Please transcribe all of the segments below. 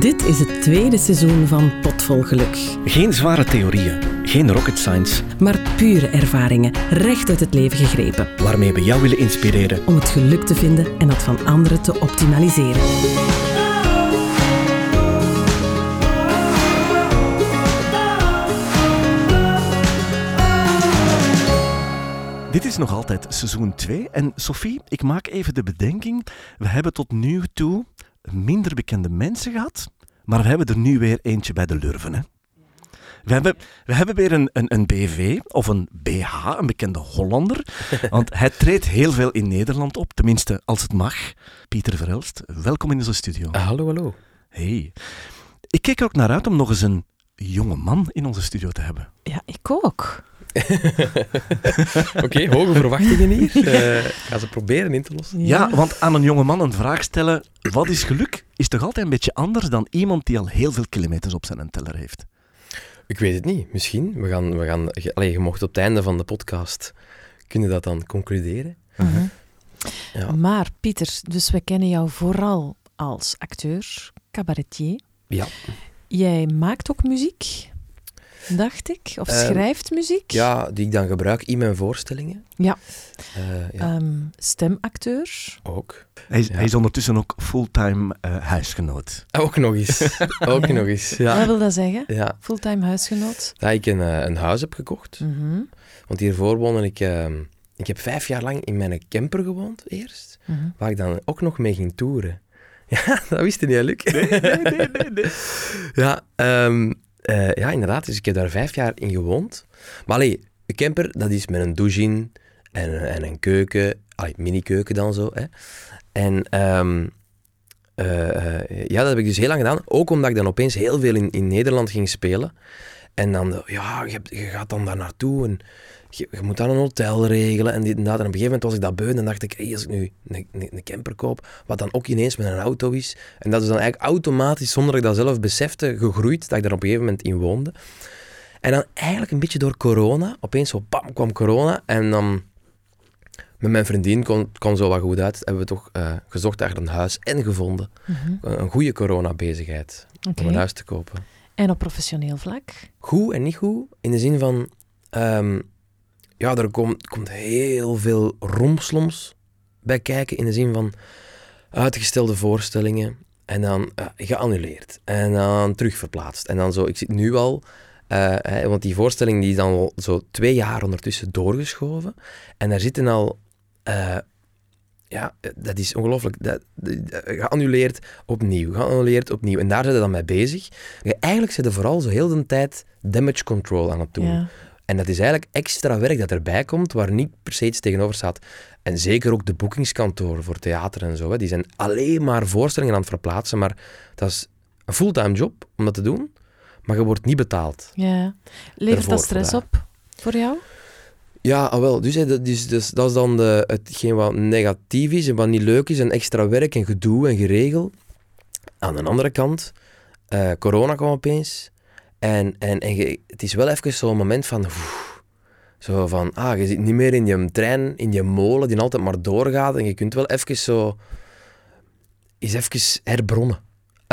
Dit is het tweede seizoen van Potvol Geluk. Geen zware theorieën, geen rocket science, maar pure ervaringen, recht uit het leven gegrepen. Waarmee we jou willen inspireren om het geluk te vinden en dat van anderen te optimaliseren. Dit is nog altijd seizoen 2 en Sophie, ik maak even de bedenking, we hebben tot nu toe minder bekende mensen gehad, maar we hebben er nu weer eentje bij de Lurven. Hè? We hebben, we hebben weer een, een, een BV of een BH, een bekende Hollander. Want hij treedt heel veel in Nederland op, tenminste als het mag. Pieter Verhelst, welkom in onze studio. Uh, hallo, hallo. Hey. Ik kijk er ook naar uit om nog eens een jonge man in onze studio te hebben. Ja, ik ook. Oké, okay, hoge verwachtingen hier. Uh, ga ze proberen in te lossen. Ja. want aan een jonge man een vraag stellen, wat is geluk, is toch altijd een beetje anders dan iemand die al heel veel kilometers op zijn teller heeft. Ik weet het niet. Misschien. We gaan, we gaan, allez, je mocht op het einde van de podcast kunnen dat dan concluderen. Uh -huh. ja. Maar Pieter, dus we kennen jou vooral als acteur, cabaretier. Ja. Jij maakt ook muziek dacht ik? Of schrijft muziek? Ja, die ik dan gebruik in mijn voorstellingen. Ja. Uh, ja. Um, stemacteur. Ook. Hij is, ja. hij is ondertussen ook fulltime uh, huisgenoot. Ook nog eens. ook nog eens, ja. Wat wil dat zeggen? Ja. Fulltime huisgenoot? Dat ik een, uh, een huis heb gekocht. Mm -hmm. Want hiervoor woonde ik... Ehm, ik heb vijf jaar lang in mijn camper gewoond, eerst. Mm -hmm. Waar ik dan ook nog mee ging toeren. Ja, dat wist je niet, Luc. Nee, nee, nee, nee. nee. ja, um, uh, ja, inderdaad. Dus ik heb daar vijf jaar in gewoond. Maar allee, een camper, dat is met een douche en, en een keuken. Allee, mini-keuken dan zo. Hè. En um, uh, uh, ja, dat heb ik dus heel lang gedaan. Ook omdat ik dan opeens heel veel in, in Nederland ging spelen. En dan, ja, je, je gaat dan daar naartoe en je, je, moet dan een hotel regelen en dit en dat. En op een gegeven moment was ik dat beu en dacht ik, hey, als ik nu een, een, een, camper koop, wat dan ook ineens met een auto is. En dat is dan eigenlijk automatisch, zonder dat ik dat zelf besefte, gegroeid, dat ik daar op een gegeven moment in woonde. En dan eigenlijk een beetje door corona, opeens zo bam, kwam corona en dan... Met mijn vriendin kwam, kwam zo wat goed uit. Hebben we toch uh, gezocht naar een huis en gevonden. Mm -hmm. Een goede corona-bezigheid okay. om een huis te kopen. En op professioneel vlak? Goed en niet goed. In de zin van... Um, ja, er komt, komt heel veel rompsloms bij kijken. In de zin van uitgestelde voorstellingen. En dan uh, geannuleerd. En dan terugverplaatst. En dan zo... Ik zit nu al... Uh, want die voorstelling die is dan al zo twee jaar ondertussen doorgeschoven. En daar zitten al... Uh, ja, dat is ongelooflijk. Dat, geannuleerd opnieuw, geannuleerd opnieuw. En daar zijn ze dan mee bezig. Eigenlijk ze vooral zo heel de tijd damage control aan het doen. Ja. En dat is eigenlijk extra werk dat erbij komt, waar niet per se iets tegenover staat. En zeker ook de boekingskantoren voor theater en zo. Hè, die zijn alleen maar voorstellingen aan het verplaatsen. Maar dat is een fulltime job om dat te doen. Maar je wordt niet betaald. Ja. Levert dat stress op voor jou? Ja, ah, wel. Dus, dat, is, dus, dat is dan de, hetgeen wat negatief is en wat niet leuk is. En extra werk en gedoe en geregel. Aan de andere kant, uh, corona kwam opeens. En, en, en je, het is wel even zo'n moment van... Oef, zo van, ah, je zit niet meer in je trein, in je molen, die altijd maar doorgaat. En je kunt wel even zo... Eens even herbronnen.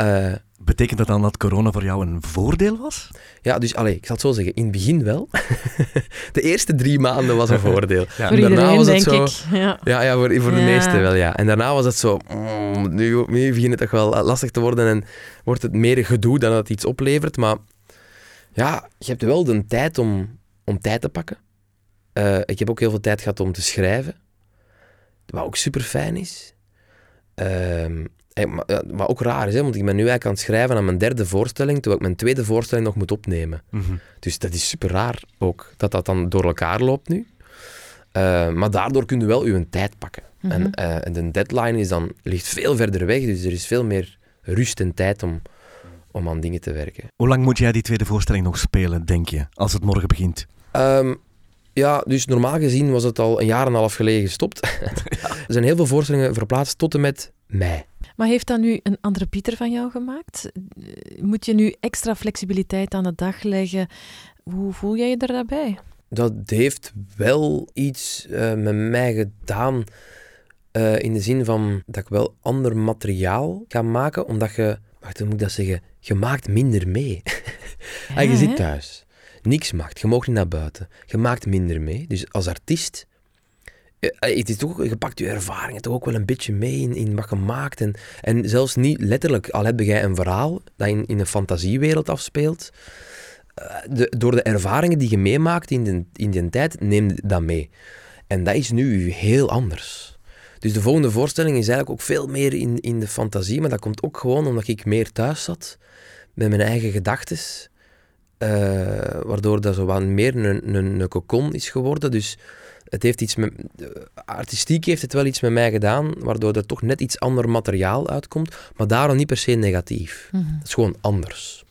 Uh, Betekent dat dan dat corona voor jou een voordeel was? Ja, dus allez, ik zal het zo zeggen. In het begin wel. de eerste drie maanden was een voordeel. ja. Voor iedereen, was het zo, ik. Ja, ja, ja voor, voor de meeste wel, ja. En daarna was het zo... Mm, nu, nu begint het toch wel lastig te worden en wordt het meer gedoe dan dat het iets oplevert. Maar ja, je hebt wel de tijd om, om tijd te pakken. Uh, ik heb ook heel veel tijd gehad om te schrijven. Wat ook super fijn is. Uh, maar, maar, ook raar is, hè, want ik ben nu eigenlijk aan het schrijven aan mijn derde voorstelling, terwijl ik mijn tweede voorstelling nog moet opnemen. Mm -hmm. Dus dat is super raar ook, dat dat dan door elkaar loopt nu. Uh, maar daardoor kun je wel je tijd pakken. Mhm. Mm -hmm. en, uh, en, de deadline is dan, ligt veel verder weg, dus er is veel meer rust en tijd om, om aan dingen te werken. Hoe lang moet jij die tweede voorstelling nog spelen, denk je, als het morgen begint? Um, ja, dus normaal gezien was het al een jaar en een half geleden gestopt. ja. Er zijn heel veel voorstellingen verplaatst tot en met mei. Maar heeft dat nu een andere Pieter van jou gemaakt? Moet je nu extra flexibiliteit aan de dag leggen? Hoe voel jij je er daarbij? Dat heeft wel iets uh, met mij gedaan. Uh, in de zin van dat ik wel ander materiaal ga maken, omdat je wacht, hoe moet ik dat zeggen? Je maakt minder mee. Ja, en je hè? zit thuis. Niks maakt. Je mag niet naar buiten. Je maakt minder mee. Dus als artiest... eh, Het is toch, je pakt je ervaringen toch ook wel een beetje mee in, in wat je maakt. En, en zelfs niet letterlijk, al heb jij een verhaal dat in, in een fantasiewereld afspeelt. eh, De, door de ervaringen die je meemaakt in, de, in die tijd, neem je dat mee. En dat is nu heel anders. Dus de volgende voorstelling is eigenlijk ook veel meer in, in de fantasie. Maar dat komt ook gewoon omdat ik meer thuis zat. Met mijn eigen gedachten. eh, waardoor dat zo wat meer een, een, een cocon is geworden. Dus het heeft iets met, eh, artistiek heeft het wel iets met mij gedaan, waardoor er toch net iets ander materiaal uitkomt, maar daarom niet per se negatief. Mhm. Het is gewoon anders.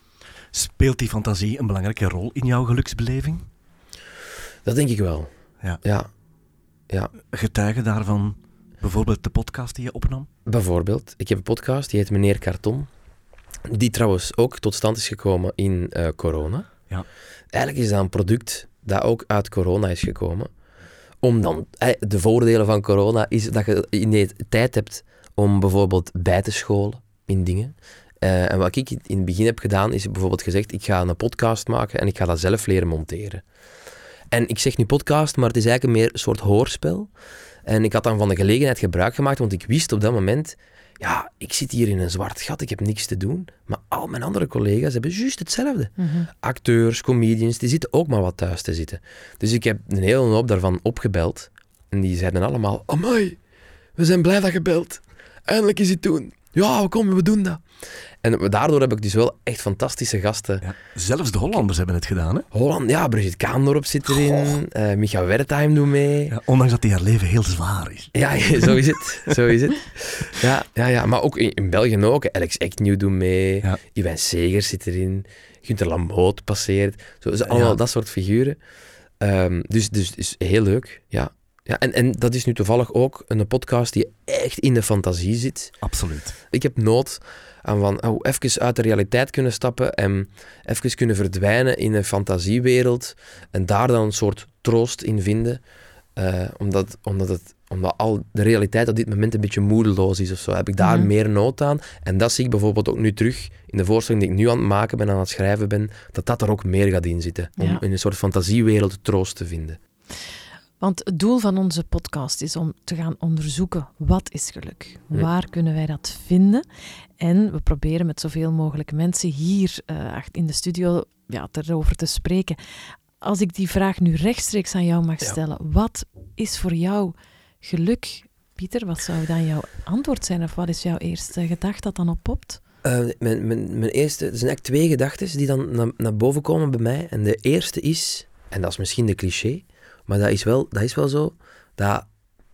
Speelt die fantasie een belangrijke rol in jouw geluksbeleving? Dat denk ik wel. Ja. Ja, ja. Getuigen daarvan bijvoorbeeld de podcast die je opnam? Bijvoorbeeld, ik heb een podcast, die heet Meneer Karton. Die trouwens ook tot stand is gekomen in eh, corona. Ja. Eigenlijk is dat een product dat ook uit corona is gekomen. Om dan, eh, de voordelen van corona is dat je in de tijd hebt om bijvoorbeeld bij te scholen in dingen. Eh, en wat ik in het begin heb gedaan, is bijvoorbeeld gezegd, ik ga een podcast maken en ik ga dat zelf leren monteren. En ik zeg nu podcast, maar het is eigenlijk meer een soort hoorspel. En ik had dan van de gelegenheid gebruik gemaakt, want ik wist op dat moment, ja, ik zit hier in een zwart gat, ik heb niks te doen. Maar al mijn andere collega's hebben juist hetzelfde. Mhm. Acteurs, comedians, die zitten ook maar wat thuis te zitten. Dus ik heb een hele hoop daarvan opgebeld. En die zeiden allemaal, amai, we zijn blij dat je belt. Eindelijk is het doen. Ja, kom, we doen dat. En daardoor heb ik dus wel echt fantastische gasten. Ja. Zelfs de Hollanders hebben het gedaan, hè? Holland, ja, Brigitte Kaandorp zit erin. eh Micha Wertheim doet mee. Ja, ondanks dat die haar leven heel zwaar is. Ja, zo is het. Zo is het. Ja, ja, ja. maar ook in, in België ook. Alex Eknew doet mee. Ja. Iwan Segers zit erin. Gunther Lamboot passeert. Zo, allemaal Ja. dat soort figuren. Ehm, dus, dus, dus heel leuk, ja. ja en, en dat is nu toevallig ook een podcast die echt in de fantasie zit. Absoluut. Ik heb nood aan van oh, even uit de realiteit kunnen stappen en even kunnen verdwijnen in een fantasiewereld en daar dan een soort troost in vinden. Eh, omdat, omdat, het, omdat al de realiteit op dit moment een beetje moedeloos is of zo, heb ik daar Mhm. meer nood aan. En dat zie ik bijvoorbeeld ook nu terug in de voorstelling die ik nu aan het maken ben, aan het schrijven ben, dat dat er ook meer gaat in zitten. Om Ja. in een soort fantasiewereld troost te vinden. Want het doel van onze podcast is om te gaan onderzoeken wat is geluk? Waar kunnen wij dat vinden? En we proberen met zoveel mogelijk mensen hier acht- in de studio ja, erover te spreken. Als ik die vraag nu rechtstreeks aan jou mag Ja. stellen, wat is voor jou geluk? Pieter, wat zou dan jouw antwoord zijn? Of wat is jouw eerste gedachte dat dan oppopt? Eh, mijn, mijn, mijn eerste, er zijn eigenlijk twee gedachten die dan naar, naar boven komen bij mij. En de eerste is, en dat is misschien de cliché, maar dat is wel, dat is wel zo, dat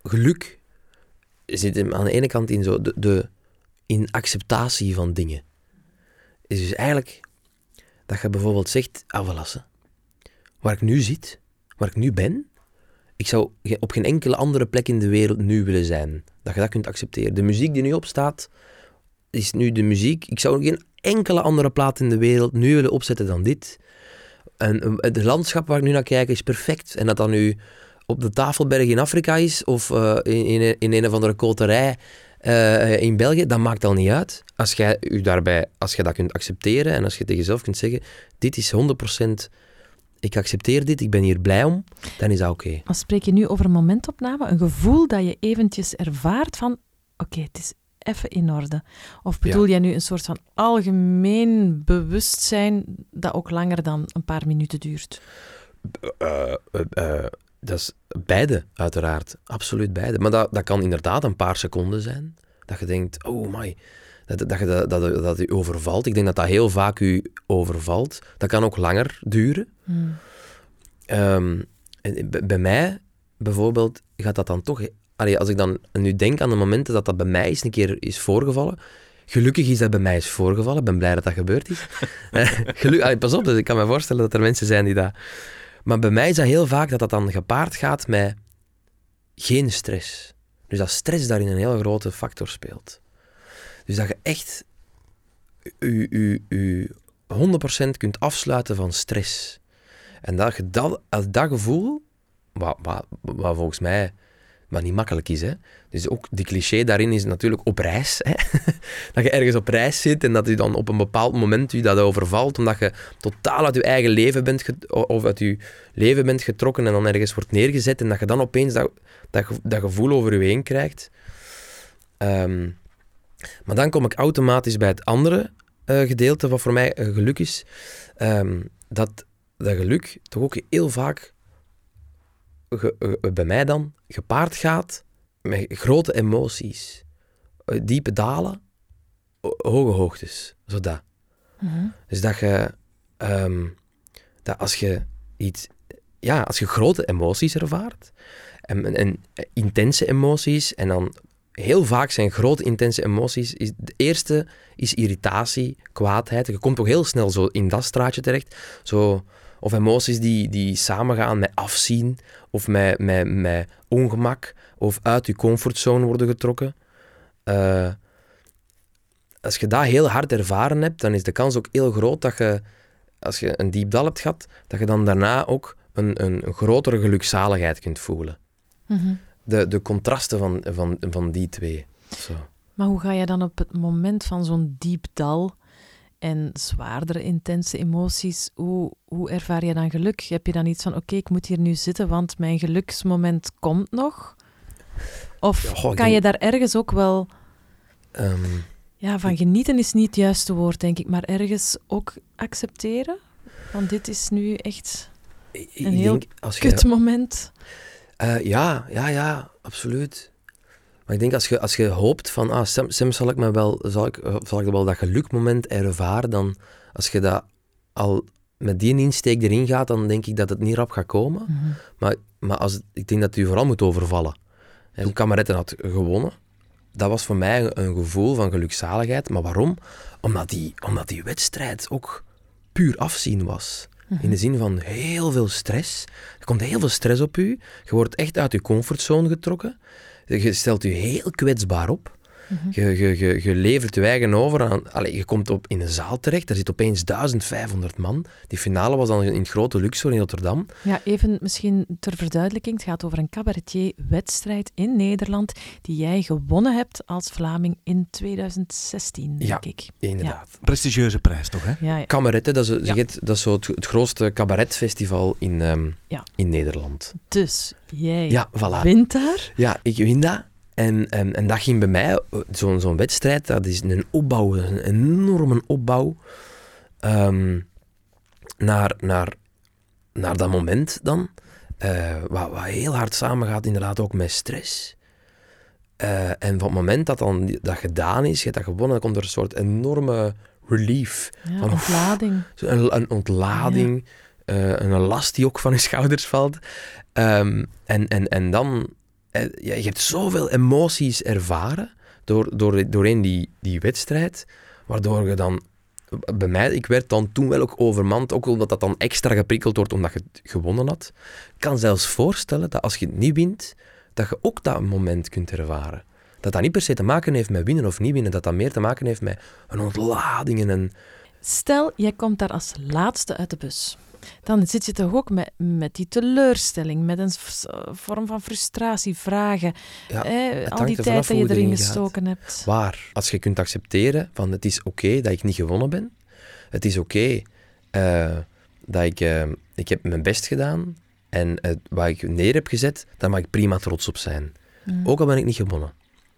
geluk zit hem aan de ene kant in, zo de, de, in acceptatie van dingen. Is dus eigenlijk dat je bijvoorbeeld zegt, ah, voilà, ze, waar ik nu zit, waar ik nu ben, ik zou op geen enkele andere plek in de wereld nu willen zijn. Dat je dat kunt accepteren. De muziek die nu opstaat, is nu de muziek. Ik zou geen enkele andere plaat in de wereld nu willen opzetten dan dit. En eh, het landschap waar ik nu naar kijk is perfect. En dat dat nu op de Tafelberg in Afrika is of eh, in, in, in een of andere koterij eh, in België, dat maakt al niet uit. Als jij u daarbij, als je dat kunt accepteren en als je tegen jezelf kunt zeggen, dit is 100%, ik accepteer dit, ik ben hier blij om, dan is dat oké. Dan spreek je nu over een momentopname, een gevoel dat je eventjes ervaart van, oké, het is even in orde. Of bedoel jij nu een soort van algemeen bewustzijn dat ook langer dan een paar minuten duurt? Eh, eh, eh, dat is beide, uiteraard. Absoluut beide. Maar dat, dat kan inderdaad een paar seconden zijn. Dat je denkt, oh my, dat, dat, je dat, dat, dat u overvalt. Ik denk dat dat heel vaak u overvalt. Dat kan ook langer duren. Hmm. Ehm, en bij mij, bijvoorbeeld, gaat dat dan toch... Als ik dan nu denk aan de momenten dat dat bij mij eens een keer is voorgevallen... Gelukkig is dat bij mij eens voorgevallen. Ik ben blij dat dat gebeurd is. Eh, pas op, dus ik kan me voorstellen dat er mensen zijn die dat... Maar bij mij is dat heel vaak dat dat dan gepaard gaat met geen stress. Dus dat stress daarin een heel grote factor speelt. Dus dat je echt u, u, u 100% kunt afsluiten van stress. En dat je dat, dat gevoel, wat, wat volgens mij wat niet makkelijk is. Hè. Dus ook die cliché daarin is natuurlijk op reis. Hè. dat je ergens op reis zit en dat je dan op een bepaald moment je dat overvalt, omdat je totaal uit je eigen leven bent, of uit je leven bent getrokken en dan ergens wordt neergezet en dat je dan opeens dat, dat, dat gevoel over je heen krijgt. Ehm, maar dan kom ik automatisch bij het andere uh, gedeelte wat voor mij geluk is. Ehm, dat dat geluk toch ook heel vaak bij mij dan gepaard gaat met grote emoties. Eh, diepe dalen, hoge hoogtes. Zodat. Mm Dus dat je, ehm, dat als je iets, ja, als je grote emoties ervaart, en, en, intense emoties, en dan heel vaak zijn grote intense emoties, is, de eerste is irritatie, kwaadheid. Je komt toch heel snel zo in dat straatje terecht. Zo, of emoties die, die samengaan met afzien, of met, met, met ongemak, of uit je comfortzone worden getrokken. Uh, als je dat heel hard ervaren hebt, dan is de kans ook heel groot dat je, als je een diep dal hebt gehad, dat je dan daarna ook een, een, grotere gelukzaligheid kunt voelen. Mm de, de contrasten van, van, van die twee. Zo. Maar hoe ga je dan op het moment van zo'n diep dal en zwaardere, intense emoties, hoe, hoe ervaar je dan geluk? Heb je dan iets van, oké, ik moet hier nu zitten, want mijn geluksmoment komt nog? Of kan je daar ergens ook wel... Ehm, ja, van genieten is niet het juiste woord, denk ik, maar ergens ook accepteren? Want dit is nu echt een heel kut moment. Uh, ja, ja, ja, absoluut. Maar ik denk als je, als je hoopt van, ah, Sam, zal ik me wel, zal ik, eh, zal ik wel dat gelukmoment ervaren, dan als je dat al met die insteek erin gaat, dan denk ik dat het niet rap gaat komen. Mhm. Maar, maar als, ik denk dat u vooral moet overvallen. En hoe Kameretten had gewonnen, dat was voor mij een gevoel van gelukzaligheid. Maar waarom? Omdat die, omdat die wedstrijd ook puur afzien was. In de zin van heel veel stress. Er komt heel veel stress op u. Je wordt echt uit je comfortzone getrokken. Je stelt je heel kwetsbaar op. Je, je, je, je, levert je eigen over aan... Allez, je komt op in een zaal terecht, daar zit opeens 1500 man. Die finale was dan in het grote Luxor in Rotterdam. Ja, even misschien ter verduidelijking. Het gaat over een cabaretier-wedstrijd in Nederland die jij gewonnen hebt als Vlaming in 2016, denk ja, ik. inderdaad. Ja. Prestigieuze prijs, toch? Hè? Ja, ja. Kameretten, dat is, het, dat is zo het, grootste cabaretfestival in, um, in Nederland. Dus jij ja, voilà. wint daar? Ja, ik win dat. En, en, en dat ging bij mij, zo'n zo'n wedstrijd, dat is een opbouw, een enorme opbouw um, naar, naar, naar dat moment dan. Uh, wat, wat heel hard samengaat inderdaad ook met stress. Uh, en van het moment dat dan dat gedaan is, je hebt dat gewonnen, dan komt er een soort enorme relief. Ja, van, ontlading. Een, een ontlading, ja. uh, een last die ook van je schouders valt. Um, en, en, en dan eh, je hebt zoveel emoties ervaren door, door, doorheen die, die wedstrijd, waardoor je dan bij mij, ik werd dan toen wel ook overmand, ook omdat dat dan extra geprikkeld wordt omdat je het gewonnen had. Ik kan zelfs voorstellen dat als je het niet wint, dat je ook dat moment kunt ervaren. Dat dat niet per se te maken heeft met winnen of niet winnen, dat dat meer te maken heeft met een ontlading en. Stel, jij komt daar als laatste uit de bus dan zit je toch ook met, met die teleurstelling, met een vorm van frustratie, vragen. Ja, al die tijd dat je erin gestoken hebt. Waar? Als je kunt accepteren van het is oké dat ik niet gewonnen ben. Het is oké uh, dat ik, uh, ik heb mijn best gedaan. En uh, waar ik neer heb gezet, daar mag ik prima trots op zijn. Mm. Ook al ben ik niet gewonnen.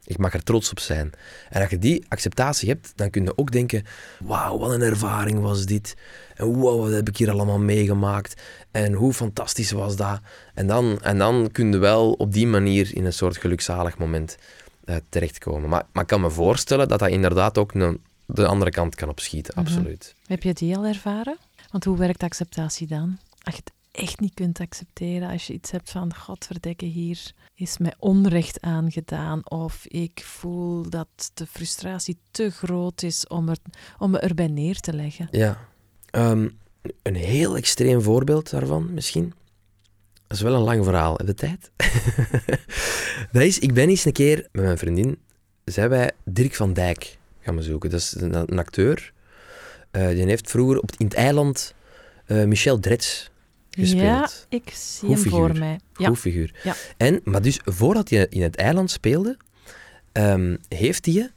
Ik mag er trots op zijn. En als je die acceptatie hebt, dan kun je ook denken: wauw, wat een ervaring was dit. En wow, wat heb ik hier allemaal meegemaakt. En hoe fantastisch was dat. En dan, en dan kun je wel op die manier in een soort gelukzalig moment uh, terechtkomen. Maar, maar ik kan me voorstellen dat dat inderdaad ook een, de andere kant kan opschieten, mhm. absoluut. Heb je die al ervaren? Want hoe werkt acceptatie dan? Als je het echt niet kunt accepteren, als je iets hebt van, godverdekke, hier is mij onrecht aangedaan of ik voel dat de frustratie te groot is om, er, om me erbij neer te leggen. Ja, ehm, een heel extreem voorbeeld daarvan misschien. Dat is wel een lang verhaal, de tijd? dat is, ik ben eens een keer met mijn vriendin, zijn wij Dirk van Dijk gaan bezoeken. Dat is een, acteur. Uh, die heeft vroeger op, in het eiland uh, Michel Drets gespeeld. Ja, ik zie Goed hem voor mij. Ja. Goed figuur. Ja. En, maar dus voordat hij in het eiland speelde, ehm, heeft hij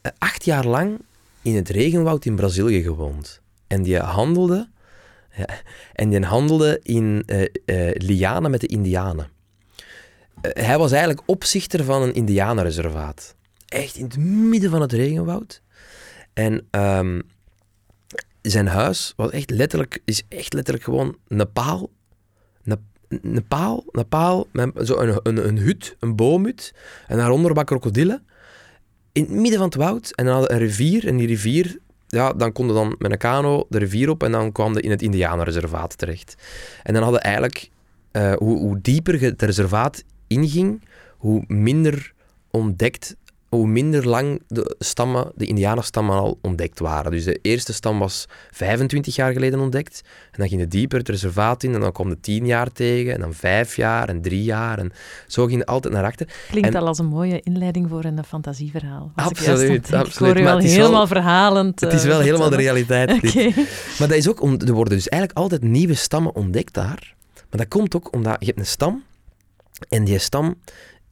eh, acht jaar lang in het regenwoud in Brazilië gewoond. En die handelde, ja, en die handelde in eh, lianen met de indianen. Hij was eigenlijk opzichter van een indianenreservaat. Echt in het midden van het regenwoud. En ehm, zijn huis was echt letterlijk, is echt letterlijk gewoon een paal. Een, paal, een met zo een, een, een hut, een boomhut. En daaronder wat krokodillen. In het midden van het woud. En dan hadden een rivier. En die rivier, ja, dan konden dan met een kano de rivier op. En dan kwam je in het Indianenreservaat terecht. En dan hadden eigenlijk, eh, hoe, hoe dieper het reservaat inging, hoe minder ontdekt, hoe minder lang de stammen, de indianenstammen al ontdekt waren. Dus de eerste stam was 25 jaar geleden ontdekt. En dan ging het dieper het reservaat in en dan kwam de 10 jaar tegen en dan 5 jaar en 3 jaar. En zo ging het altijd naar achter. Klinkt En- al als een mooie inleiding voor een fantasieverhaal. Als ik Absoluut, absoluut. Ik hoor Maar het is wel- helemaal verhalend. Het is eh, wel helemaal de realiteit. Oké. Maar dat is ook, om, er worden dus eigenlijk altijd nieuwe stammen ontdekt daar. Maar dat komt ook omdat je hebt een stam en die stam,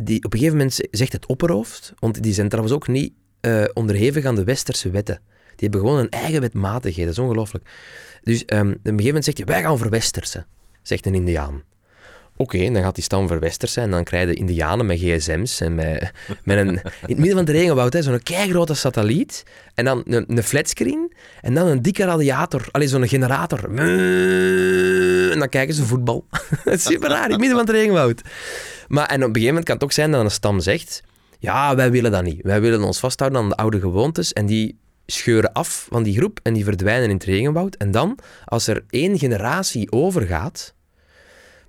die op een gegeven moment zegt het opperhoofd, want die zijn trouwens ook niet eh, onderhevig aan de westerse wetten. Die hebben gewoon een eigen wetmatigheid, dat is ongelooflijk. Dus ehm, op een gegeven moment zegt hij, wij gaan verwestersen, zegt een indiaan. Oké, dan gaat die stam verwestersen en dan krijgen de indianen met gsm's en met, met een... In het midden van het regenwoud, zo'n keigrote satelliet en dan een, een flatscreen en dan een dikke radiator, alleen zo'n generator. En dan kijken ze voetbal. Super raar, in het midden van het regenwoud. Maar en op een gegeven moment kan het ook zijn dat een stam zegt, ja, wij willen dat niet. Wij willen ons vasthouden aan de oude gewoontes en die scheuren af van die groep en die verdwijnen in het regenwoud. En dan, als er één generatie overgaat,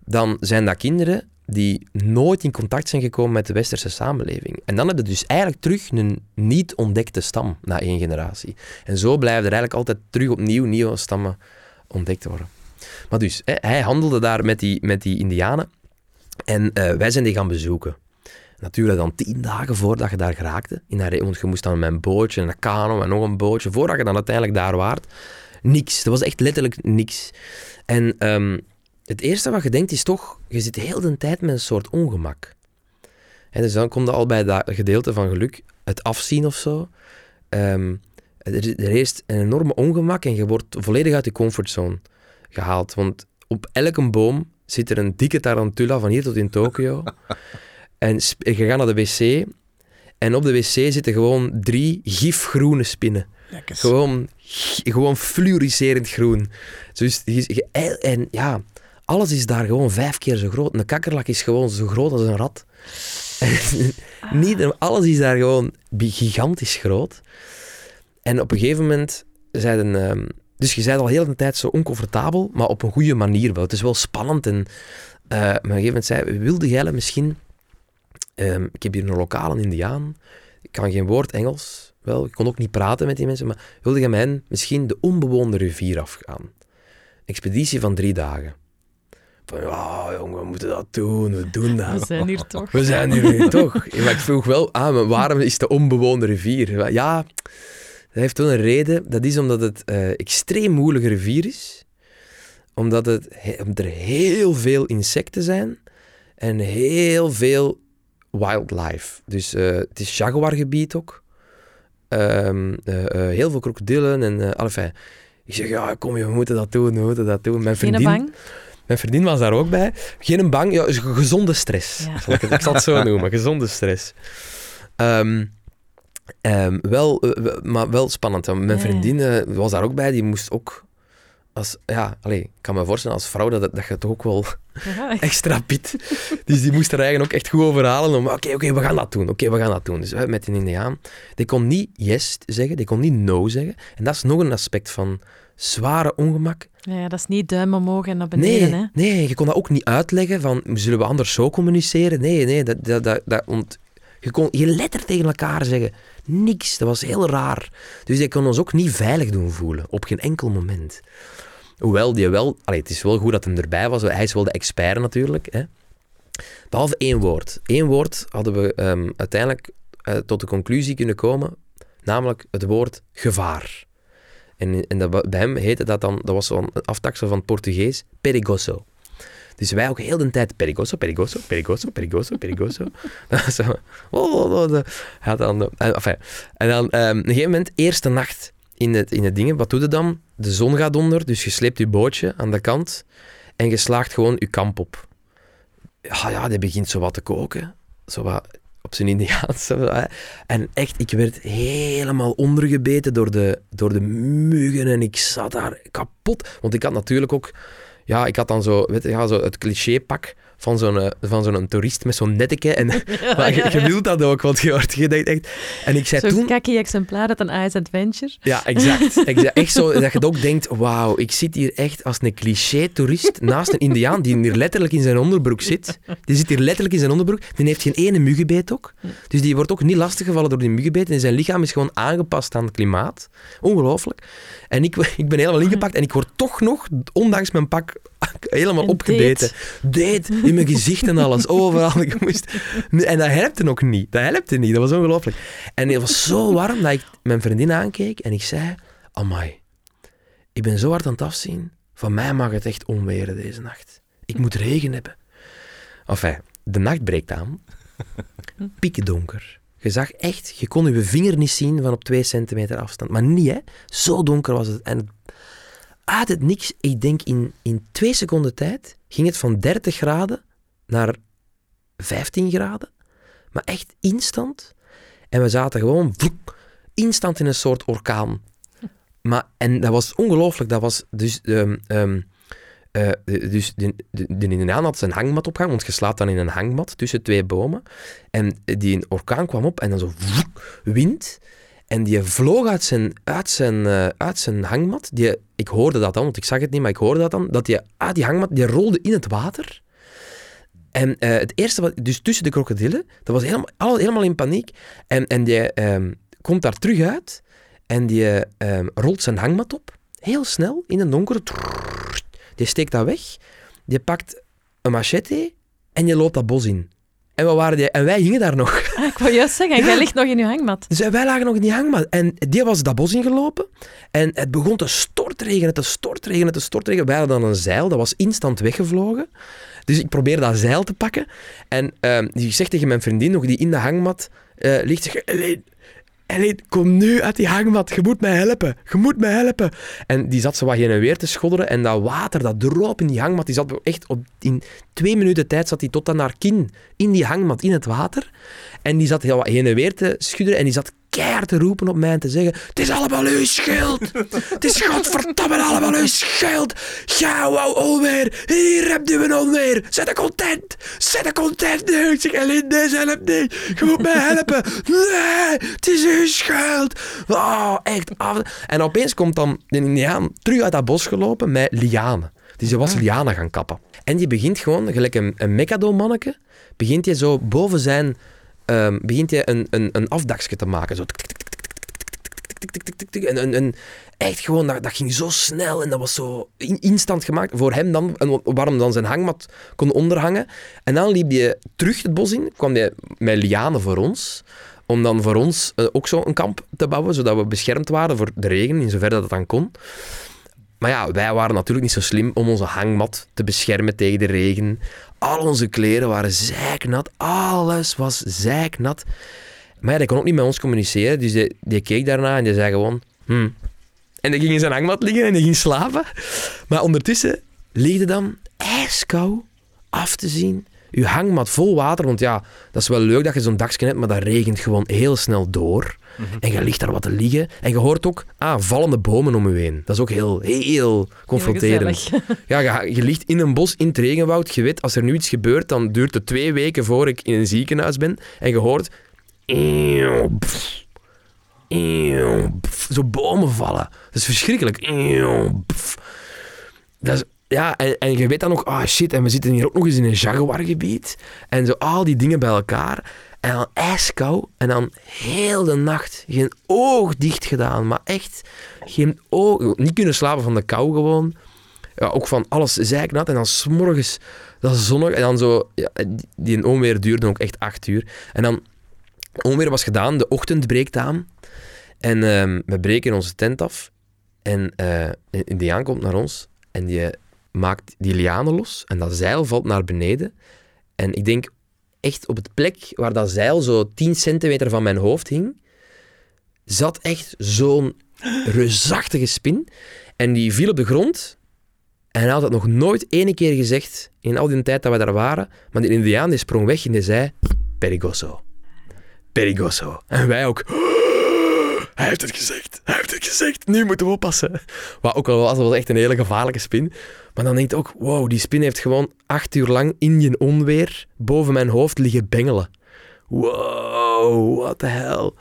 dan zijn dat kinderen die nooit in contact zijn gekomen met de westerse samenleving. En dan hebben we dus eigenlijk terug een niet ontdekte stam na één generatie. En zo blijven er eigenlijk altijd terug opnieuw nieuwe stammen ontdekt worden. Maar dus, hij handelde daar met die, met die indianen en eh, wij zijn die gaan bezoeken. Natuurlijk dan tien dagen voordat je daar geraakte, in want je moest dan met een bootje en een kano en nog een bootje, voordat je dan uiteindelijk daar waart, niks. Dat was echt letterlijk niks. En ehm, het eerste wat je denkt is toch, je zit heel de tijd met een soort ongemak. En dus dan komt er al bij dat gedeelte van geluk, het afzien of zo. Ehm, er, er is een enorme ongemak en je wordt volledig uit je comfortzone gehaald. Want op elke boom zit er een dikke tarantula van hier tot in Tokio. en je gaat naar de wc en op de wc zitten gewoon drie gifgroene spinnen. Gewoon, gewoon fluoriserend groen. Dus en ja, alles is daar gewoon vijf keer zo groot. Een kakkerlak is gewoon zo groot als een rat. Niet, alles is daar gewoon gigantisch groot. En op een gegeven moment zeiden... ehm, dus je bent al heel de tijd zo oncomfortabel, maar op een goede manier wel. Het is wel spannend. En, eh, maar op een gegeven moment zei wilde jij misschien... ehm, ik heb hier een lokale indiaan. Ik kan geen woord Engels. Wel, ik kon ook niet praten met die mensen. Maar wilde jij met hen misschien de onbewoonde rivier afgaan? Expeditie van drie dagen. Van, ja, jongen, we moeten dat doen. We doen dat. We zijn hier toch. We zijn hier toch. Maar ik vroeg wel, ah, maar waarom is de onbewoonde rivier? Ja, heeft wel een reden. Dat is omdat het eh extreem moeilijke rivier is. Omdat het, he- er heel veel insecten zijn. En heel veel wildlife. Dus eh, het is jaguargebied ook. Eh, eh, heel veel krokodillen en... eh enfin, ik zeg, ja, kom je, we moeten dat doen, we moeten dat doen. Mijn vriendin, bang? mijn vriendin was daar ook bij. Geen bang, ja, gezonde stress. Ja. Zal ik, het, ik zal het zo noemen, gezonde stress. Ehm, ehm, wel, eh, maar wel spannend. Mijn Ja, vriendin eh, was daar ook bij, die moest ook... Als, ja, ik kan me voorstellen als vrouw dat, dat je toch ook wel Ja, extra pit. Dus die moest er eigenlijk ook echt goed over halen om, oké, oké, we gaan dat doen, oké, we gaan dat doen. Dus met een indiaan, die kon niet yes zeggen, die kon niet no zeggen. En dat is nog een aspect van zware ongemak. ja, dat is niet duim omhoog en naar beneden. Nee, hè. nee, je kon dat ook niet uitleggen van, zullen we anders zo communiceren? Nee, nee, dat, dat, dat, dat ont- je kon je letter tegen elkaar zeggen. Niks, dat was heel raar. Dus die kon ons ook niet veilig doen voelen, op geen enkel moment. Hoewel die wel, het is wel goed dat hem erbij was, hij is wel de expert natuurlijk. Hè. Behalve één woord. Eén woord hadden we ehm, uiteindelijk eh, tot de conclusie kunnen komen, namelijk het woord gevaar. En, en dat, bij hem heette dat dan, dat was zo'n aftaksel van het Portugees, perigoso. Dus wij ook heel de tijd perigoso, perigoso, perigoso, perigoso, perigoso. Zo, oh, oh, oh, had dan, enfin. En dan ehm, op een gegeven moment, eerste nacht in het, in het ding, wat doe je dan? De zon gaat onder, dus je sleept je bootje aan de kant en je slaagt gewoon je kamp op. Ja, ja, die begint zo wat te koken. Zo wat op zijn Indiaans. zo, hè. En echt, ik werd helemaal ondergebeten door de, door de muggen en ik zat daar kapot. Want ik had natuurlijk ook... Ja, ik had dan zo, weet je, ja, zo het clichépak van zo'n eh, van zo'n toerist met zo'n netteke. En, maar je, je wilt dat ook, want je wordt je denkt echt... En ik zei Zo'n toen... kakkie exemplaar uit een Ice Adventure. Ja, exact. exact. Echt zo dat je ook denkt, wauw, ik zit hier echt als een cliché-toerist naast een indiaan die hier letterlijk in zijn onderbroek zit. Die zit hier letterlijk in zijn onderbroek. Die heeft geen ene muggenbeet ook. Dus die wordt ook niet lastiggevallen door die muggenbeet. En zijn lichaam is gewoon aangepast aan het klimaat. Ongelooflijk. En ik, ik ben helemaal ingepakt en ik word toch nog, ondanks mijn pak, helemaal En opgebeten. Deed in mijn gezicht en alles, overal. Ik moest... En dat helpte ook niet. Dat helpte niet. Dat was ongelooflijk. En het was zo warm dat ik mijn vriendin aankeek en ik zei... Amai, ik ben zo hard aan het afzien. Van mij mag het echt onweren deze nacht. Ik moet regen hebben. Enfin, de nacht breekt aan. Piekendonker. Je zag echt, je kon je vinger niet zien van op twee centimeter afstand. Maar niet, hè. Zo donker was het. En uit het niks, ik denk in, in twee seconden tijd, ging het van 30 graden naar 15 graden. Maar echt instant. En we zaten gewoon instant in een soort orkaan. Maar, en dat was ongelooflijk. Dat was dus... ehm, eh, dus de, de, de Indiaan had zijn hangmat opgehangen, want je slaapt dan in een hangmat tussen twee bomen. En die orkaan kwam op en dan zo wind. En die vloog uit zijn, uit zijn, eh, uit zijn hangmat. Die, ik hoorde dat dan, want ik zag het niet, maar ik hoorde dat dan. Dat die uit die hangmat, die rolde in het water. En eh, het eerste, wat, dus tussen de krokodillen, dat was helemaal, al, helemaal in paniek. En, en die ehm, komt daar terug uit en die ehm, rolt zijn hangmat op. Heel snel, in een donkere. Die steekt dat weg. Die pakt een machete en je loopt dat bos in. En, we waren die, en wij hingen daar nog. Ah, ik wou juist zeggen, Ja. jij ligt nog in je hangmat. Dus wij lagen nog in die hangmat. En die was dat bos ingelopen. En het begon te stortregenen, te stortregenen, te stortregenen. Wij hadden dan een zeil, dat was instant weggevlogen. Dus ik probeer dat zeil te pakken. En ehm ik zeg tegen mijn vriendin nog, die in de hangmat eh, ligt, zeg, Helene, kom nu uit die hangmat. Je moet mij helpen. Je moet mij helpen. En die zat zo wat heen en weer te schodderen. En dat water, dat droop in die hangmat, die zat echt op, in twee minuten tijd zat die tot aan haar kin in die hangmat, in het water. En die zat heel wat heen en weer te schudderen. En die zat keihard te roepen op mij en te zeggen... Het is allemaal uw schuld. Het is godverdomme allemaal uw schuld. Ga, wou onweer. Hier heb je een onweer. Zet er content. Zet er content nu. Ik zeg, Elinde, help niet. Je moet mij helpen. Nee, het is uw schuld. Oh, echt. af- En opeens komt dan de indiaan terug uit dat bos gelopen met lianen. Dus hij was lianen gaan kappen. En die begint gewoon, gelijk een, een mekado-manneke, begint hij zo boven zijn um, begint hij een, een, een afdakje te maken. Zo. En, echt gewoon, dat, ging zo snel en dat was zo instant gemaakt. Voor hem dan, en waarom dan zijn hangmat kon onderhangen. En dan liep hij terug het bos in, kwam hij met lianen voor ons. Om dan voor ons ook zo een kamp te bouwen, zodat we beschermd waren voor de regen, in zover dat het dan kon. Maar ja, wij waren natuurlijk niet zo slim om onze hangmat te beschermen tegen de regen. Al onze kleren waren zeiknat. Alles was zeiknat. Maar ja, die kon ook niet met ons communiceren. Dus die, die keek daarna en die zei gewoon... Hmm. En die ging in zijn hangmat liggen en die ging slapen. Maar ondertussen liegde dan ijskou af te zien. Je hangmat vol water, want ja, dat is wel leuk dat je zo'n dakje hebt, maar dat regent gewoon heel snel door. En je ligt daar wat te liggen. En je hoort ook ah, vallende bomen om je heen. Dat is ook heel, heel confronterend. gezellig. Ja, je, je ligt in een bos in het regenwoud. Je weet, als er nu iets gebeurt, dan duurt het twee weken voor ik in een ziekenhuis ben. En je hoort... eeuw, pff, eeuw, pff, Zo bomen vallen. Dat is verschrikkelijk. Eeuw, pff. Dat is, ja, en, en je weet dan nog... Ah, shit, en we zitten hier ook nog eens in een jaguargebied. En zo al die dingen bij elkaar. En dan ijskou. En dan heel de nacht geen oog dicht gedaan. Maar echt geen oog... Niet kunnen slapen van de kou gewoon ja, ook van alles zeiknat. En dan s'morgens, dat is zonnig. En dan zo, die, die onweer duurde ook echt acht uur. En dan, onweer was gedaan, de ochtend breekt aan. En ehm, we breken onze tent af. En eh, een indiaan komt naar ons en die maakt die lianen los en dat zeil valt naar beneden. En ik denk echt op het plek waar dat zeil zo 10 centimeter van mijn hoofd hing, zat echt zo'n reusachtige spin. En die viel op de grond. En hij had het nog nooit ene keer gezegd in al die tijd dat we daar waren. Maar die indiaan die sprong weg en die zei... Perigoso. Perigoso. En wij ook... Hij heeft het gezegd. Hij heeft het gezegd. Nu moeten we oppassen. Wat ook al was, dat was echt een hele gevaarlijke spin. Maar dan denk je ook, wow, die spin heeft gewoon acht uur lang in je onweer boven mijn hoofd liggen bengelen. Wow, what the hell.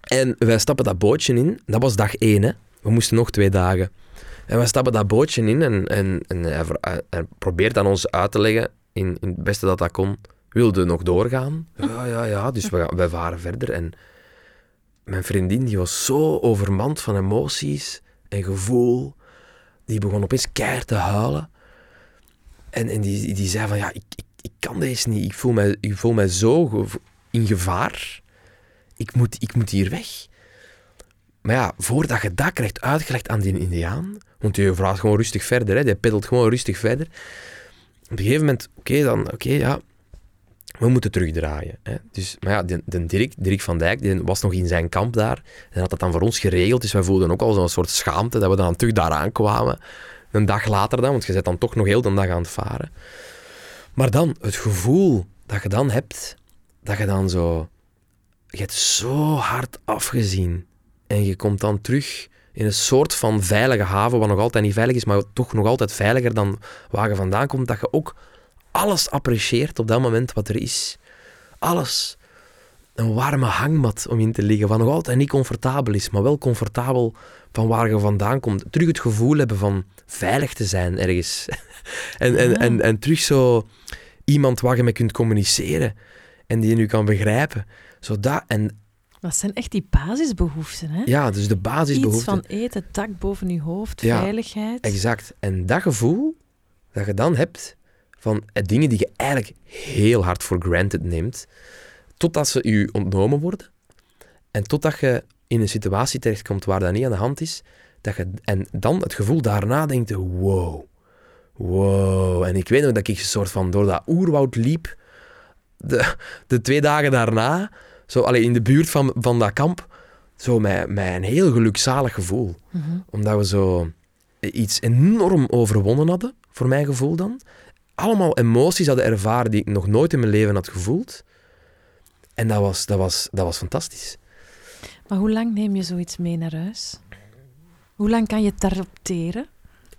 En wij stappen dat bootje in. Dat was dag één, hè. We moesten nog twee dagen. En wij stappen dat bootje in en, en, en hij, probeert aan ons uit te leggen, in, in het beste dat dat kon, wilde nog doorgaan. Ja, ja, ja. Dus we, wij varen verder. En mijn vriendin die was zo overmand van emoties en gevoel. Die begon opeens keihard te huilen. En, en die, die zei van, ja, ik, ik, ik kan deze niet. Ik voel mij, ik voel mij zo in gevaar. Ik moet, ik moet hier weg. Maar ja, voordat je dat krijgt uitgelegd aan die indiaan, want je vraagt gewoon rustig verder, hè, die peddelt gewoon rustig verder. Op een gegeven moment, oké, dan, oké, ja, we moeten terugdraaien. Hè. Dus, maar ja, de, de Dirk, Dirk van Dijk, die was nog in zijn kamp daar en had dat dan voor ons geregeld. Dus wij voelden ook al zo'n soort schaamte dat we dan terug daaraan kwamen. Een dag later dan, want je zit dan toch nog heel de dag aan het varen. Maar dan, het gevoel dat je dan hebt, dat je dan zo... Je hebt zo hard afgezien. En je komt dan terug in een soort van veilige haven, wat nog altijd niet veilig is, maar toch nog altijd veiliger dan waar je vandaan komt, dat je ook alles apprecieert op dat moment wat er is. Alles. Een warme hangmat om in te liggen, wat nog altijd niet comfortabel is, maar wel comfortabel van waar je vandaan komt. Terug het gevoel hebben van veilig te zijn ergens. en, en, en, en terug zo iemand waar je mee kunt communiceren en die je nu kan begrijpen. Zo dat, en dat zijn echt die basisbehoeften, hè? Ja, dus de basisbehoeften. Iets van eten, dak boven je hoofd, ja, veiligheid. Exact. En dat gevoel dat je dan hebt van eh, dingen die je eigenlijk heel hard voor granted neemt, totdat ze je ontnomen worden en totdat je in een situatie terechtkomt waar dat niet aan de hand is, dat je, en dan het gevoel daarna denkt, wow, wow. En ik weet nog dat ik een soort van door dat oerwoud liep, de, de twee dagen daarna, zo alleen in de buurt van, van dat kamp, zo met, met een heel gelukzalig gevoel. Mhm. Omdat we zo iets enorm overwonnen hadden, voor mijn gevoel dan. Allemaal emoties hadden ervaren die ik nog nooit in mijn leven had gevoeld. En dat was, dat was, dat was fantastisch. Maar hoe lang neem je zoiets mee naar huis? Hoe lang kan je het daarop teren?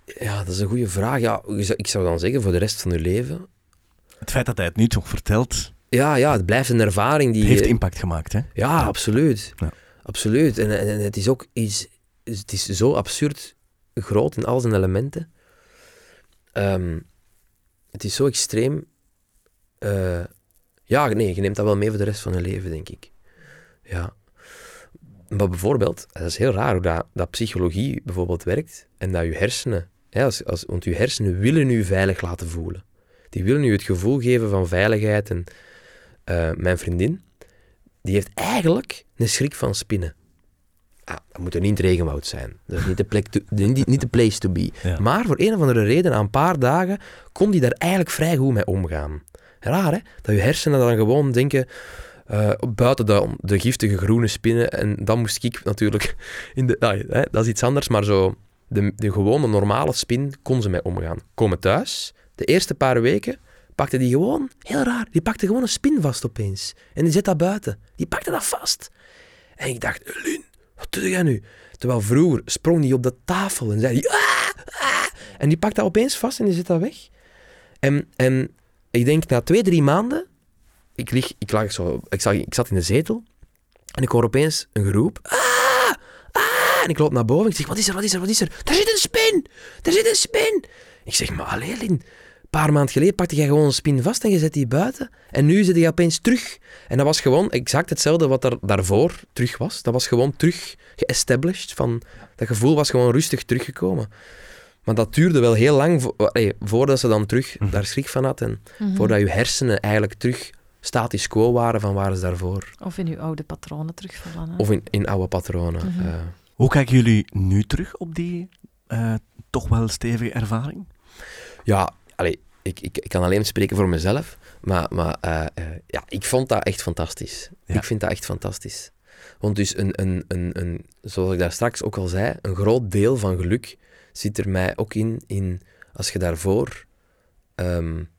Ja, dat is een goede vraag. Ja, ik zou dan zeggen voor de rest van je leven. Het feit dat hij het nu toch vertelt, ja, ja, het blijft een ervaring die... Het heeft impact gemaakt, hè? Ja, absoluut. Ja. Absoluut. En, en, het is ook iets... Het is zo absurd groot in al zijn elementen. Um, het is zo extreem. Uh, ja, nee, je neemt dat wel mee voor de rest van je leven, denk ik. Ja. Maar bijvoorbeeld, dat is heel raar hoe dat, psychologie bijvoorbeeld werkt en dat je hersenen, ja, als, als, want je hersenen willen je veilig laten voelen. Die willen je het gevoel geven van veiligheid en uh, mijn vriendin, die heeft eigenlijk een schrik van spinnen. Ah, dat moet er niet het regenwoud zijn. Dat is niet de, plek to, niet, niet de place to be. Maar voor een of andere reden, na een paar dagen, kon die daar eigenlijk vrij goed mee omgaan. Raar, hè? Dat je hersenen dan gewoon denken... Uh, buiten de, de, giftige groene spinnen. En dan moest ik natuurlijk... In de, nou, hè, dat is iets anders, maar zo... De, de gewone, normale spin kon ze mee omgaan. Komen thuis, de eerste paar weken pakte die gewoon, heel raar, die pakte gewoon een spin vast opeens. En die zet dat buiten. Die pakte dat vast. En ik dacht, Lin, wat doe nu? Terwijl vroeger sprong die op de tafel en zei ah, ah. En die pakt dat opeens vast en die zet dat weg. En, en ik denk na twee, drie maanden, ik, lig, ik, lag zo, ik, zag, ik zat in de zetel en ik hoor opeens een geroep. Ah, ah, en ik loop naar boven. Ik zeg, wat is er, wat is er, wat is er? Daar zit een spin! Daar zit een spin! Ik zeg, maar alleen, paar maanden geleden pakte jij gewoon een spin vast en je zet die buiten. En nu zit hij opeens terug. En dat was gewoon exact hetzelfde wat er daarvoor terug was. Dat was gewoon terug geestablished. Van, dat gevoel was gewoon rustig teruggekomen. Maar dat duurde wel heel lang voordat ze dan terug mhm. daar schrik van had. En mhm. voordat je hersenen eigenlijk terug statisch quo waren van waar ze daarvoor. Of in uw oude patronen terugvallen. Of in, in oude patronen. Mhm. Hoe kijken jullie nu terug op die uh, toch wel stevige ervaring? Ja, allee, ik, ik, ik kan alleen spreken voor mezelf. Maar, maar uh, uh, ja, ik vond dat echt fantastisch. Ja. Ik vind dat echt fantastisch. Want dus een, een, een, een, zoals ik daar straks ook al zei, een groot deel van geluk zit er mij ook in, in als je daarvoor um,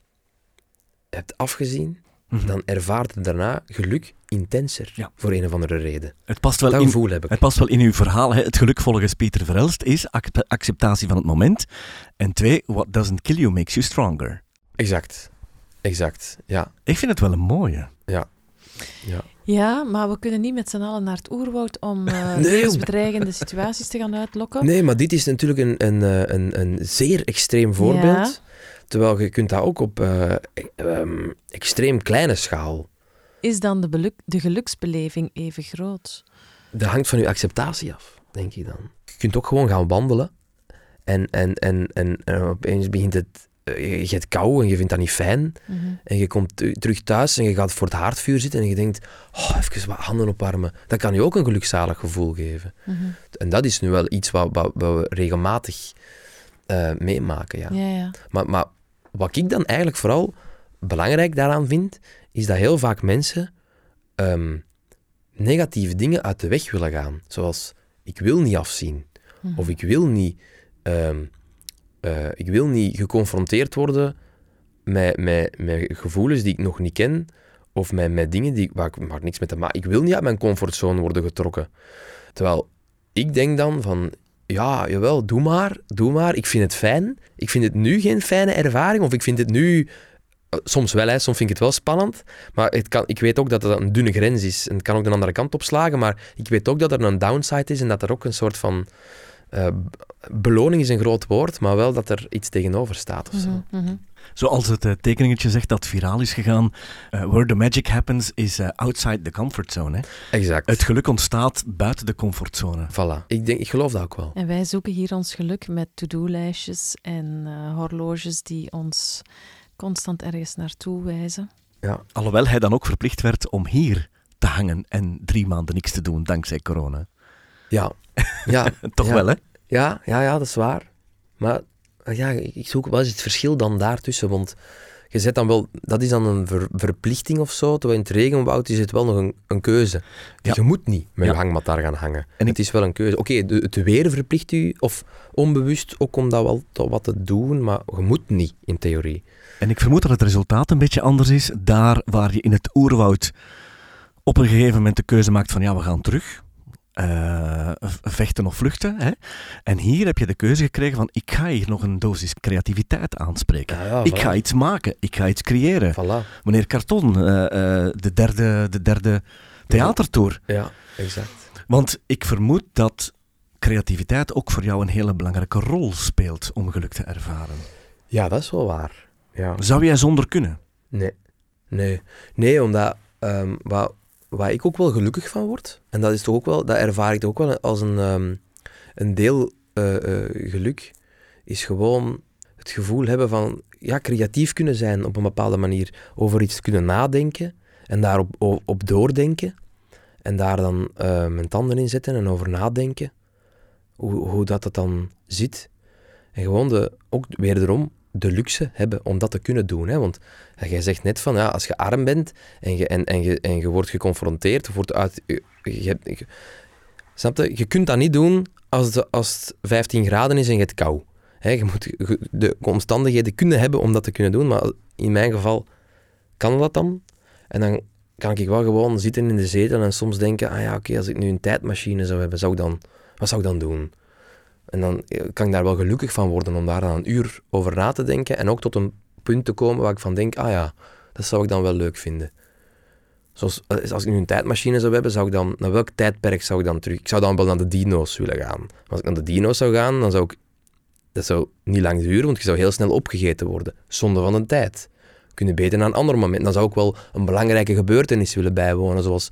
hebt afgezien, mm-hmm. dan ervaart daarna geluk intenser, ja. voor een of andere reden. Het past wel dat in, gevoel heb ik. Het past wel in uw verhaal. Hè? Het geluk volgens Pieter Verelst is acceptatie van het moment. En twee, what doesn't kill you makes you stronger. Exact. Exact, ja. Ik vind het wel een mooie. Ja. Ja. Ja, maar we kunnen niet met z'n allen naar het oerwoud om uh, nee, bedreigende situaties te gaan uitlokken. Nee, maar dit is natuurlijk een, een, eh, een, een zeer extreem voorbeeld. Ja. Terwijl je kunt dat ook op uh, um, extreem kleine schaal. Is dan de, beluk, de geluksbeleving even groot? Dat hangt van je acceptatie af, denk ik dan. Je kunt ook gewoon gaan wandelen. En, en, en, en, en opeens begint het eh, je hebt kou en je vindt dat niet fijn. Mhm. En je komt terug thuis en je gaat voor het haardvuur zitten en je denkt, oh, even wat handen opwarmen. Dat kan je ook een gelukzalig gevoel geven. Mhm. En dat is nu wel iets wat, wat, we regelmatig uh, meemaken. Ja. Ja, ja. Maar, maar wat ik dan eigenlijk vooral belangrijk daaraan vind, is dat heel vaak mensen um, negatieve dingen uit de weg willen gaan. Zoals, ik wil niet afzien. Mhm. Of ik wil niet... Um, uh, ik wil niet geconfronteerd worden met, met, met gevoelens die ik nog niet ken, of met, met dingen die, waar ik maar niks mee te maken Ik wil niet uit mijn comfortzone worden getrokken. Terwijl ik denk dan van, ja, jawel, doe maar, doe maar. Ik vind het fijn. Ik vind het nu geen fijne ervaring, of ik vind het nu... Eh, soms wel, hè, soms vind ik het wel spannend. Maar het kan, ik weet ook dat het een dunne grens is. En het kan ook de andere kant opslagen. Maar ik weet ook dat er een downside is en dat er ook een soort van uh, beloning is een groot woord, maar wel dat er iets tegenover staat of zo. Mm -hmm. Zoals het uh, tekeningetje zegt dat viraal is gegaan, uh, where the magic happens is outside the comfort zone. Hè? Exact. Het geluk ontstaat buiten de comfortzone. Voilà. Ik, denk, ik geloof dat ook wel. En wij zoeken hier ons geluk met to-do-lijstjes en horloges die ons constant ergens naartoe wijzen. Ja. Alhoewel hij dan ook verplicht werd om hier te hangen en drie maanden niks te doen dankzij corona. Ja. ja Toch wel, hè? Ja, ja, ja, dat is waar. Maar ja, ik zoek wat is het verschil dan daartussen? Want je zet dan wel, dat is dan een verplichting of zo. Terwijl in het regenwoud is het wel nog een, een keuze. Dus je moet niet met je hangmat daar gaan hangen. En het is wel een keuze. Oké, het weer verplicht u, of onbewust ook om dat wel wat te doen, maar je moet niet in theorie. En ik vermoed dat het resultaat een beetje anders is daar waar je in het oerwoud op een gegeven moment de keuze maakt van ja, we gaan terug uh, vechten of vluchten. Hè? En hier heb je de keuze gekregen van ik ga hier nog een dosis creativiteit aanspreken. Ja, ik ga iets maken, ik ga iets creëren. Voilà. Meneer Carton, uh, uh, de derde, de derde theatertour. Ja, exact. Want ik vermoed dat creativiteit ook voor jou een hele belangrijke rol speelt om geluk te ervaren. Ja, dat is wel waar. Ja. Zou jij zonder kunnen? Nee. Nee, nee omdat um, wat, waar ik ook wel gelukkig van word, en dat is toch ook wel, dat ervaar ik toch ook wel als een, um, een deel uh, uh, geluk, is gewoon het gevoel hebben van ja, creatief kunnen zijn op een bepaalde manier, over iets kunnen nadenken en daarop op doordenken en daar dan uh, mijn tanden in zetten en over nadenken, hoe, hoe dat het dan zit. En gewoon de, ook wederom de luxe hebben om dat te kunnen doen. Hè? Want jij zegt net van, ja, als je arm bent en je, en, en je, en je wordt geconfronteerd, wordt uit, je, je, je, kunt dat niet doen als, als het 15 graden is en je hebt kou. Hè? Je moet de omstandigheden kunnen hebben om dat te kunnen doen, maar in mijn geval kan dat dan. En dan kan ik wel gewoon zitten in de zetel en soms denken, ah ja, oké, als ik nu een tijdmachine zou hebben, zou ik dan, wat zou ik dan doen? En dan kan ik daar wel gelukkig van worden om daar dan een uur over na te denken en ook tot een punt te komen waar ik van denk, ah ja, dat zou ik dan wel leuk vinden. Zoals eh, als ik nu een tijdmachine zou hebben, zou ik dan, naar welk tijdperk zou ik dan terug? Ik zou dan wel naar de dino's willen gaan. Als ik naar de dino's zou gaan, dan zou ik, dat zou niet lang duren, want je zou heel snel opgegeten worden. Zonde van de tijd. Kunnen beter naar een ander moment. Dan zou ik wel een belangrijke gebeurtenis willen bijwonen, zoals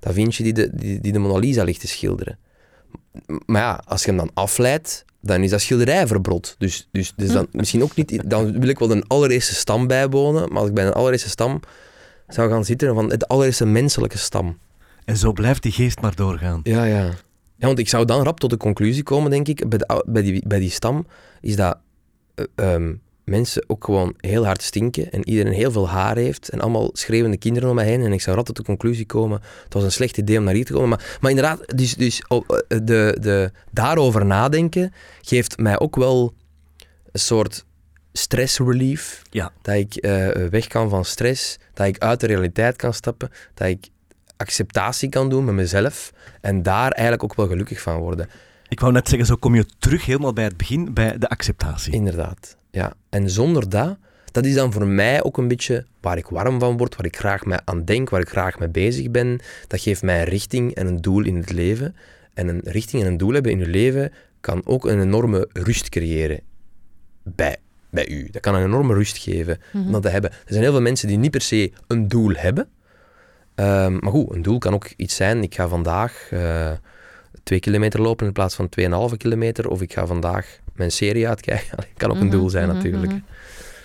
Da Vinci die de, die, die de Mona Lisa ligt te schilderen maar ja, als je hem dan afleidt, dan is dat schilderij verbrot. Dus, dus, dus dan misschien ook niet... Dan wil ik wel een allereerste stam bijwonen, maar als ik bij een allereerste stam zou gaan zitten, van het allereerste menselijke stam. En zo blijft die geest maar doorgaan. Ja, ja. Ja, want ik zou dan rap tot de conclusie komen, denk ik, bij, de bij, die, bij die stam, is dat eh, ehm, mensen ook gewoon heel hard stinken en iedereen heel veel haar heeft en allemaal schreeuwende kinderen om mij heen. En ik zou rap tot de conclusie komen, het was een slecht idee om naar hier te komen. Maar, maar inderdaad, dus, dus oh, eh, de, de, daarover nadenken geeft mij ook wel een soort stress relief. Ja. Dat ik eh, weg kan van stress, dat ik uit de realiteit kan stappen, dat ik acceptatie kan doen met mezelf en daar eigenlijk ook wel gelukkig van worden. Ik wou net zeggen, zo kom je terug helemaal bij het begin, bij de acceptatie. Inderdaad, ja. En zonder dat, dat is dan voor mij ook een beetje waar ik warm van word, waar ik graag mee aan denk, waar ik graag mee bezig ben. Dat geeft mij een richting en een doel in het leven. En een richting en een doel hebben in je leven kan ook een enorme rust creëren bij, bij u. Dat kan een enorme rust geven om dat te hebben. Er zijn heel veel mensen die niet per se een doel hebben. Ehm, maar goed, een doel kan ook iets zijn. Ik ga vandaag eh, twee kilometer lopen in plaats van 2,5 kilometer. Of ik ga vandaag mijn serie uitkijken. Dat kan ook een Mhm, doel zijn mhm, natuurlijk. mhm.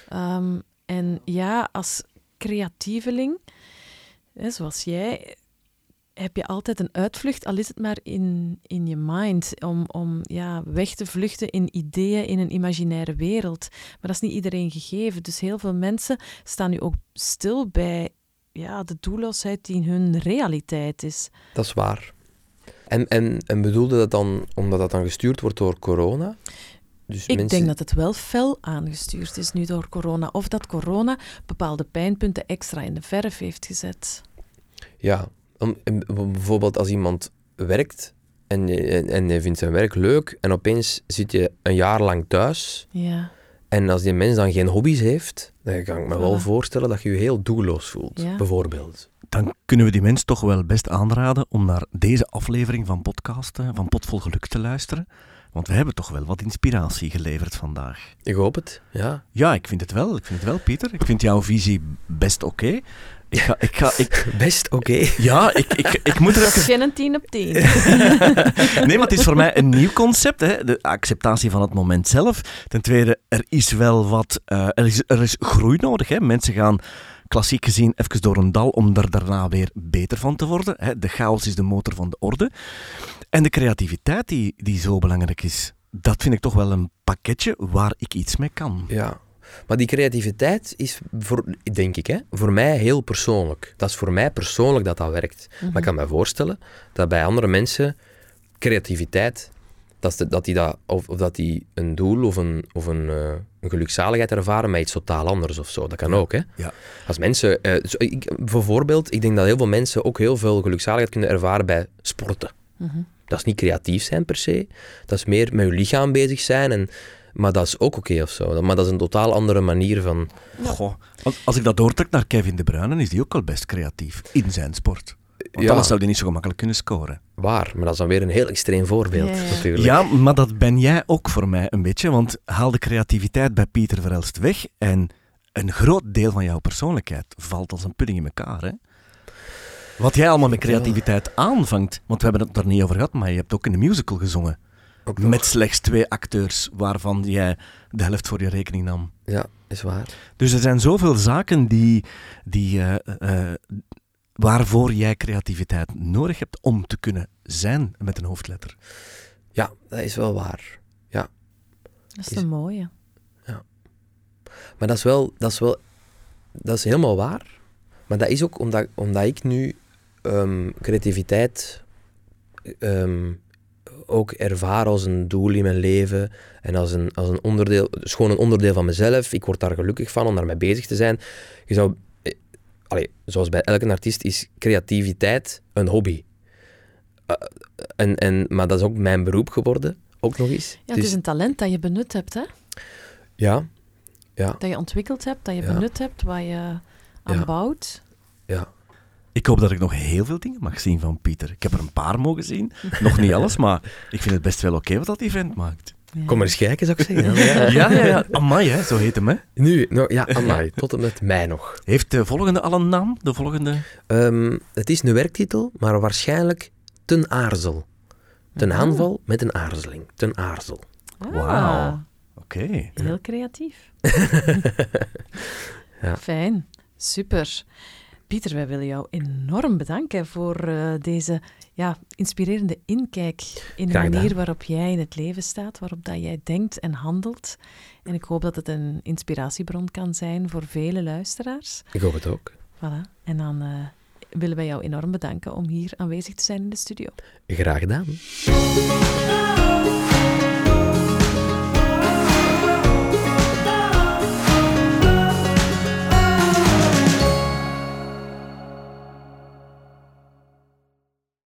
Ehm, en ja, als creatieveling, hè, zoals jij, heb je altijd een uitvlucht, al is het maar in, in je mind, om, om ja, weg te vluchten in ideeën in een imaginaire wereld. Maar dat is niet iedereen gegeven. Dus heel veel mensen staan nu ook stil bij ja, de doelloosheid die hun realiteit is. Dat is waar. En, en, en bedoelde dat dan omdat dat dan gestuurd wordt door corona? Dus Ik mensen... denk dat het wel fel aangestuurd is nu door corona. Of dat corona bepaalde pijnpunten extra in de verf heeft gezet. Ja, om- en bijvoorbeeld als iemand werkt en en- en vindt zijn werk leuk en opeens zit je een jaar lang thuis Ja. en als die mens dan geen hobby's heeft, dan kan ik me wel voorstellen dat je je heel doelloos voelt, Ja. bijvoorbeeld. Dan kunnen we die mens toch wel best aanraden om naar deze aflevering van podcast, van Potvol Geluk te luisteren. Want we hebben toch wel wat inspiratie geleverd vandaag. Ik hoop het, ja. Ja, ik vind het wel. Ik vind het wel, Pieter. Ik vind jouw visie best oké. Ik ga, ik ga, ik, Best oké. ja, ik, ik, ik moet er ook Geen een 10 op 10. Nee, maar het is voor mij een nieuw concept. Hè? De acceptatie van het moment zelf. Ten tweede, er is wel wat... eh, er, is, er is groei nodig. Hè? Mensen gaan klassiek gezien even door een dal om er daarna weer beter van te worden. Hè? De chaos is de motor van de orde. En de creativiteit die, die zo belangrijk is, dat vind ik toch wel een pakketje waar ik iets mee kan. Ja. Maar die creativiteit is, voor, denk ik, hè, voor mij heel persoonlijk. Dat is voor mij persoonlijk dat dat werkt. Maar ik kan me voorstellen dat bij andere mensen creativiteit, dat, ze- dat die dat, of, of dat die een doel of een, of een, eh, een gelukzaligheid ervaren met iets totaal anders of zo. Dat kan ook, hè. Ja. Als mensen, eh, zo, ik, bijvoorbeeld, ik denk dat heel veel mensen ook heel veel gelukzaligheid kunnen ervaren bij sporten. Mhm. Dat is niet creatief zijn per se. Dat is meer met je lichaam bezig zijn. En, maar dat is ook oké of zo. Maar dat is een totaal andere manier van... Goh, als, als ik dat doortrek naar Kevin De Bruyne, is die ook wel best creatief in zijn sport. Want Ja. anders zou die niet zo gemakkelijk kunnen scoren. Waar, maar dat is dan weer een heel extreem voorbeeld Ja, ja. natuurlijk. Ja, maar dat ben jij ook voor mij een beetje, want haal de creativiteit bij Pieter Verelst weg en een groot deel van jouw persoonlijkheid valt als een pudding in elkaar. Hè? Wat jij allemaal met creativiteit aanvangt, want we hebben het er niet over gehad, maar je hebt ook in een musical gezongen. Met slechts twee acteurs, waarvan jij de helft voor je rekening nam. Ja, is waar. Dus er zijn zoveel zaken die, die, eh, eh, waarvoor jij creativiteit nodig hebt om te kunnen zijn met een hoofdletter. Ja, dat is wel waar. Dat is Is- een mooie. Maar dat is wel, dat is wel, dat is helemaal waar. Maar dat is ook omdat, omdat ik nu ehm, creativiteit ehm, ook ervaar als een doel in mijn leven en als een, als een onderdeel, is gewoon een onderdeel van mezelf. Ik word daar gelukkig van om daarmee bezig te zijn. Je zou, eh, allee, zoals bij elke artiest is creativiteit een hobby. Eh, en, en, maar dat is ook mijn beroep geworden, ook nog eens. Ja, het is een talent dat je benut hebt, hè? ja, ja, Dat je ontwikkeld hebt, dat je Ja. benut hebt, waar je aan Ja. bouwt. ja. Ik hoop dat ik nog heel veel dingen mag zien van Pieter. Ik heb er een paar mogen zien. Nog niet alles, maar ik vind het best wel oké wat dat event maakt. Ja. Kom maar eens kijken, zou ik zeggen. Ja, ja, ja. Amai, hè, zo heet hem. Hè. Nu, nou, ja, amai, tot en met mei nog. Heeft de volgende al een naam? De volgende? Ehm, het is een werktitel, maar waarschijnlijk ten aarzel. Ten Ah. aanval met een aarzeling. Ten aarzel. Ah, Wauw. Oké. Heel creatief. Ja. Fijn. Super. Pieter, wij willen jou enorm bedanken voor eh, deze ja, inspirerende inkijk in de manier waarop jij in het leven staat, waarop dat jij denkt en handelt. En ik hoop dat het een inspiratiebron kan zijn voor vele luisteraars. Ik hoop het ook. Voilà. En dan uh, willen wij jou enorm bedanken om hier aanwezig te zijn in de studio. Graag gedaan.